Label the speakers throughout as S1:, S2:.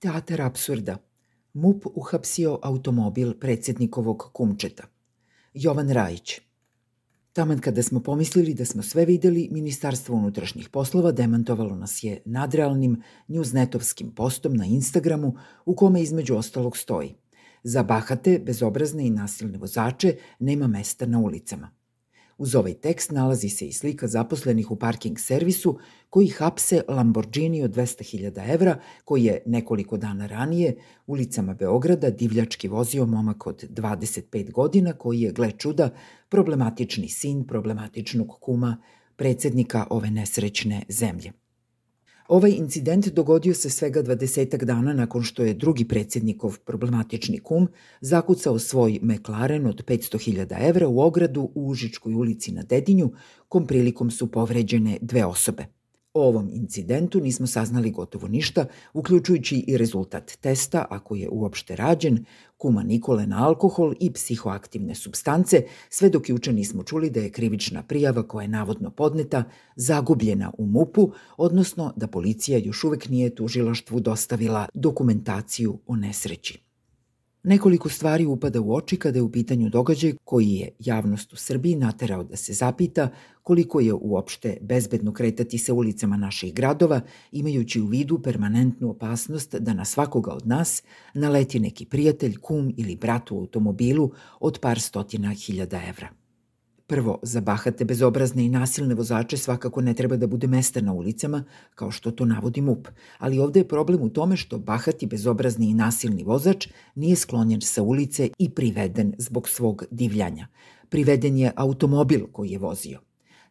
S1: Teatar absurda. MUP uhapsio automobil predsjednikovog kumčeta. Jovan Rajić. Taman kada smo pomislili da smo sve videli, Ministarstvo unutrašnjih poslova demantovalo nas je nadrealnim newsnetovskim postom na Instagramu u kome između ostalog stoji Za bahate, bezobrazne i nasilne vozače nema mesta na ulicama. Uz ovaj tekst nalazi se i slika zaposlenih u parking servisu koji hapse Lamborghini od 200.000 evra koji je nekoliko dana ranije ulicama Beograda divljački vozio momak od 25 godina koji je, gle čuda, problematični sin problematičnog kuma predsednika ove nesrećne zemlje. Ovaj incident dogodio se svega dvadesetak dana nakon što je drugi predsjednikov problematični kum zakucao svoj McLaren od 500.000 evra u ogradu u Užičkoj ulici na Dedinju, kom prilikom su povređene dve osobe – O ovom incidentu nismo saznali gotovo ništa, uključujući i rezultat testa, ako je uopšte rađen, kuma Nikole na alkohol i psihoaktivne substance, sve dok juče nismo čuli da je krivična prijava koja je navodno podneta zagubljena u MUP-u, odnosno da policija još uvek nije tužilaštvu dostavila dokumentaciju o nesreći. Nekoliko stvari upada u oči kada je u pitanju događaj koji je javnost u Srbiji naterao da se zapita koliko je uopšte bezbedno kretati se ulicama naših gradova, imajući u vidu permanentnu opasnost da na svakoga od nas naleti neki prijatelj, kum ili brat u automobilu od par stotina hiljada evra. Prvo, za bahate, bezobrazne i nasilne vozače svakako ne treba da bude mesta na ulicama, kao što to navodi MUP, ali ovde je problem u tome što bahati, bezobrazni i nasilni vozač nije sklonjen sa ulice i priveden zbog svog divljanja. Priveden je automobil koji je vozio.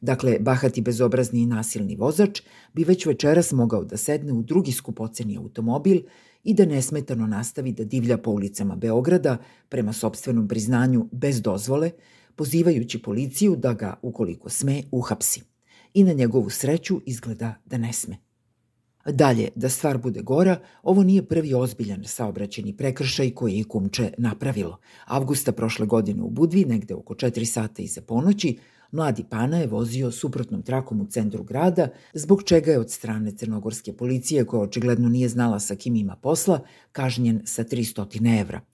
S1: Dakle, bahati bezobrazni i nasilni vozač bi već večeras mogao da sedne u drugi skupoceni automobil i da nesmetano nastavi da divlja po ulicama Beograda prema sobstvenom priznanju bez dozvole, pozivajući policiju da ga, ukoliko sme, uhapsi. I na njegovu sreću izgleda da ne sme. Dalje, da stvar bude gora, ovo nije prvi ozbiljan saobraćeni prekršaj koji je Kumče napravilo. Avgusta prošle godine u Budvi, negde oko 4 sata iza ponoći, mladi pana je vozio suprotnom trakom u centru grada, zbog čega je od strane crnogorske policije, koja očigledno nije znala sa kim ima posla, kažnjen sa 300 evra.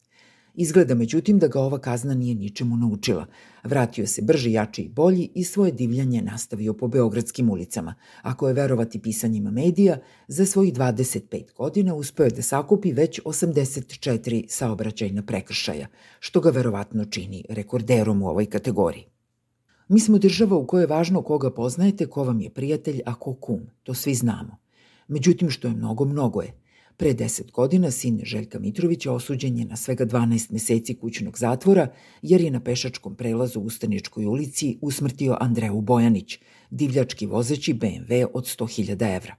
S1: Izgleda međutim da ga ova kazna nije ničemu naučila. Vratio se brži, jači i bolji i svoje divljanje nastavio po beogradskim ulicama. Ako je verovati pisanjima medija, za svojih 25 godina uspeo je da sakupi već 84 saobraćajna prekršaja, što ga verovatno čini rekorderom u ovoj kategoriji. Mi smo država u kojoj je važno koga poznajete, ko vam je prijatelj, a ko kum. To svi znamo. Međutim, što je mnogo, mnogo je – Pre deset godina sin Željka Mitrovića osuđen je na svega 12 meseci kućnog zatvora jer je na pešačkom prelazu u Ustaničkoj ulici usmrtio Andreu Bojanić, divljački vozeći BMW od 100.000 evra.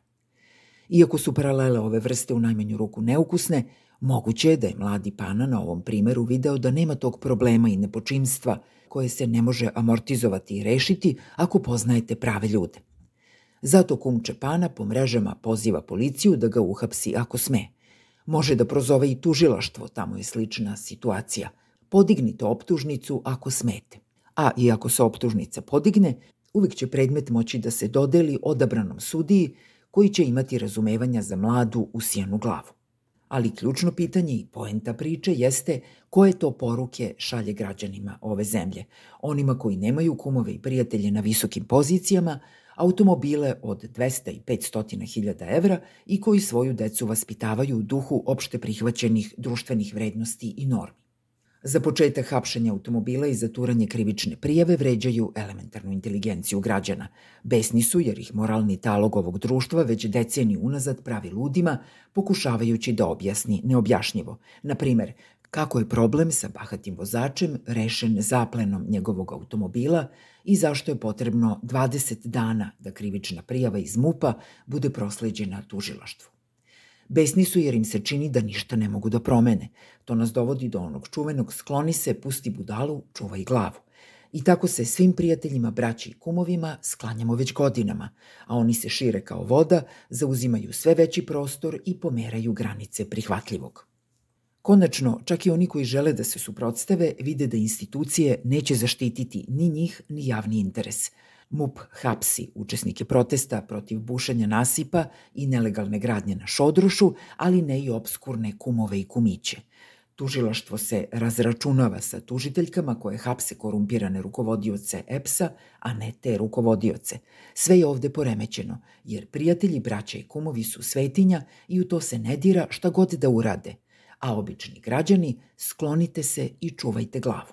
S1: Iako su paralele ove vrste u najmanju ruku neukusne, moguće je da je mladi pana na ovom primeru video da nema tog problema i nepočinstva koje se ne može amortizovati i rešiti ako poznajete prave ljude. Zato kum Čepana po mrežama poziva policiju da ga uhapsi ako sme. Može da prozove i tužilaštvo, tamo je slična situacija. Podignite optužnicu ako smete. A i ako se optužnica podigne, uvek će predmet moći da se dodeli odabranom sudiji koji će imati razumevanja za mladu usijanu glavu. Ali ključno pitanje i poenta priče jeste koje to poruke šalje građanima ove zemlje, onima koji nemaju kumove i prijatelje na visokim pozicijama, automobile od 200 i 500 hiljada evra i koji svoju decu vaspitavaju u duhu opšte prihvaćenih društvenih vrednosti i normi. Za početak hapšenja automobila i zaturanje krivične prijave vređaju elementarnu inteligenciju građana. Besni su jer ih moralni talog ovog društva već deceni unazad pravi ludima, pokušavajući da objasni neobjašnjivo. Na primer, kako je problem sa bahatim vozačem rešen zaplenom njegovog automobila i zašto je potrebno 20 dana da krivična prijava iz MUPA bude prosleđena tužilaštvu. Besni su jer im se čini da ništa ne mogu da promene. To nas dovodi do onog čuvenog skloni se, pusti budalu, čuvaj glavu. I tako se svim prijateljima, braći i kumovima sklanjamo već godinama, a oni se šire kao voda, zauzimaju sve veći prostor i pomeraju granice prihvatljivog. Konačno, čak i oni koji žele da se suprotstave vide da institucije neće zaštititi ni njih ni javni interes. MUP hapsi učesnike protesta protiv bušenja nasipa i nelegalne gradnje na Šodrošu, ali ne i obskurne kumove i kumiće. Tužilaštvo se razračunava sa tužiteljkama koje hapse korumpirane rukovodioce EPS-a, a ne te rukovodioce. Sve je ovde poremećeno, jer prijatelji, braća i kumovi su svetinja i u to se ne dira šta god da urade. A obični građani, sklonite se i čuvajte glavu.